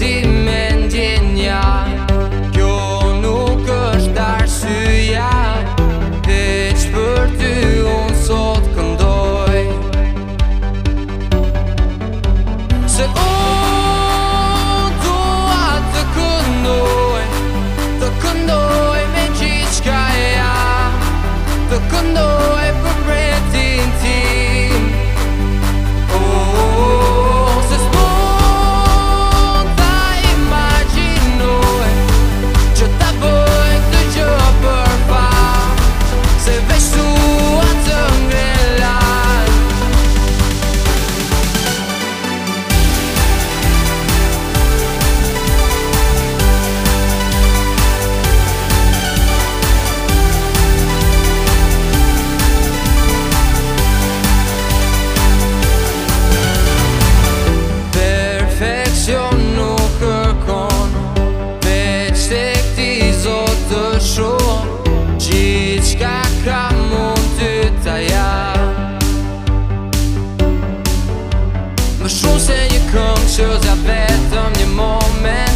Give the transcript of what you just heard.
see Ruszą się nie kończą, zawetam nie moment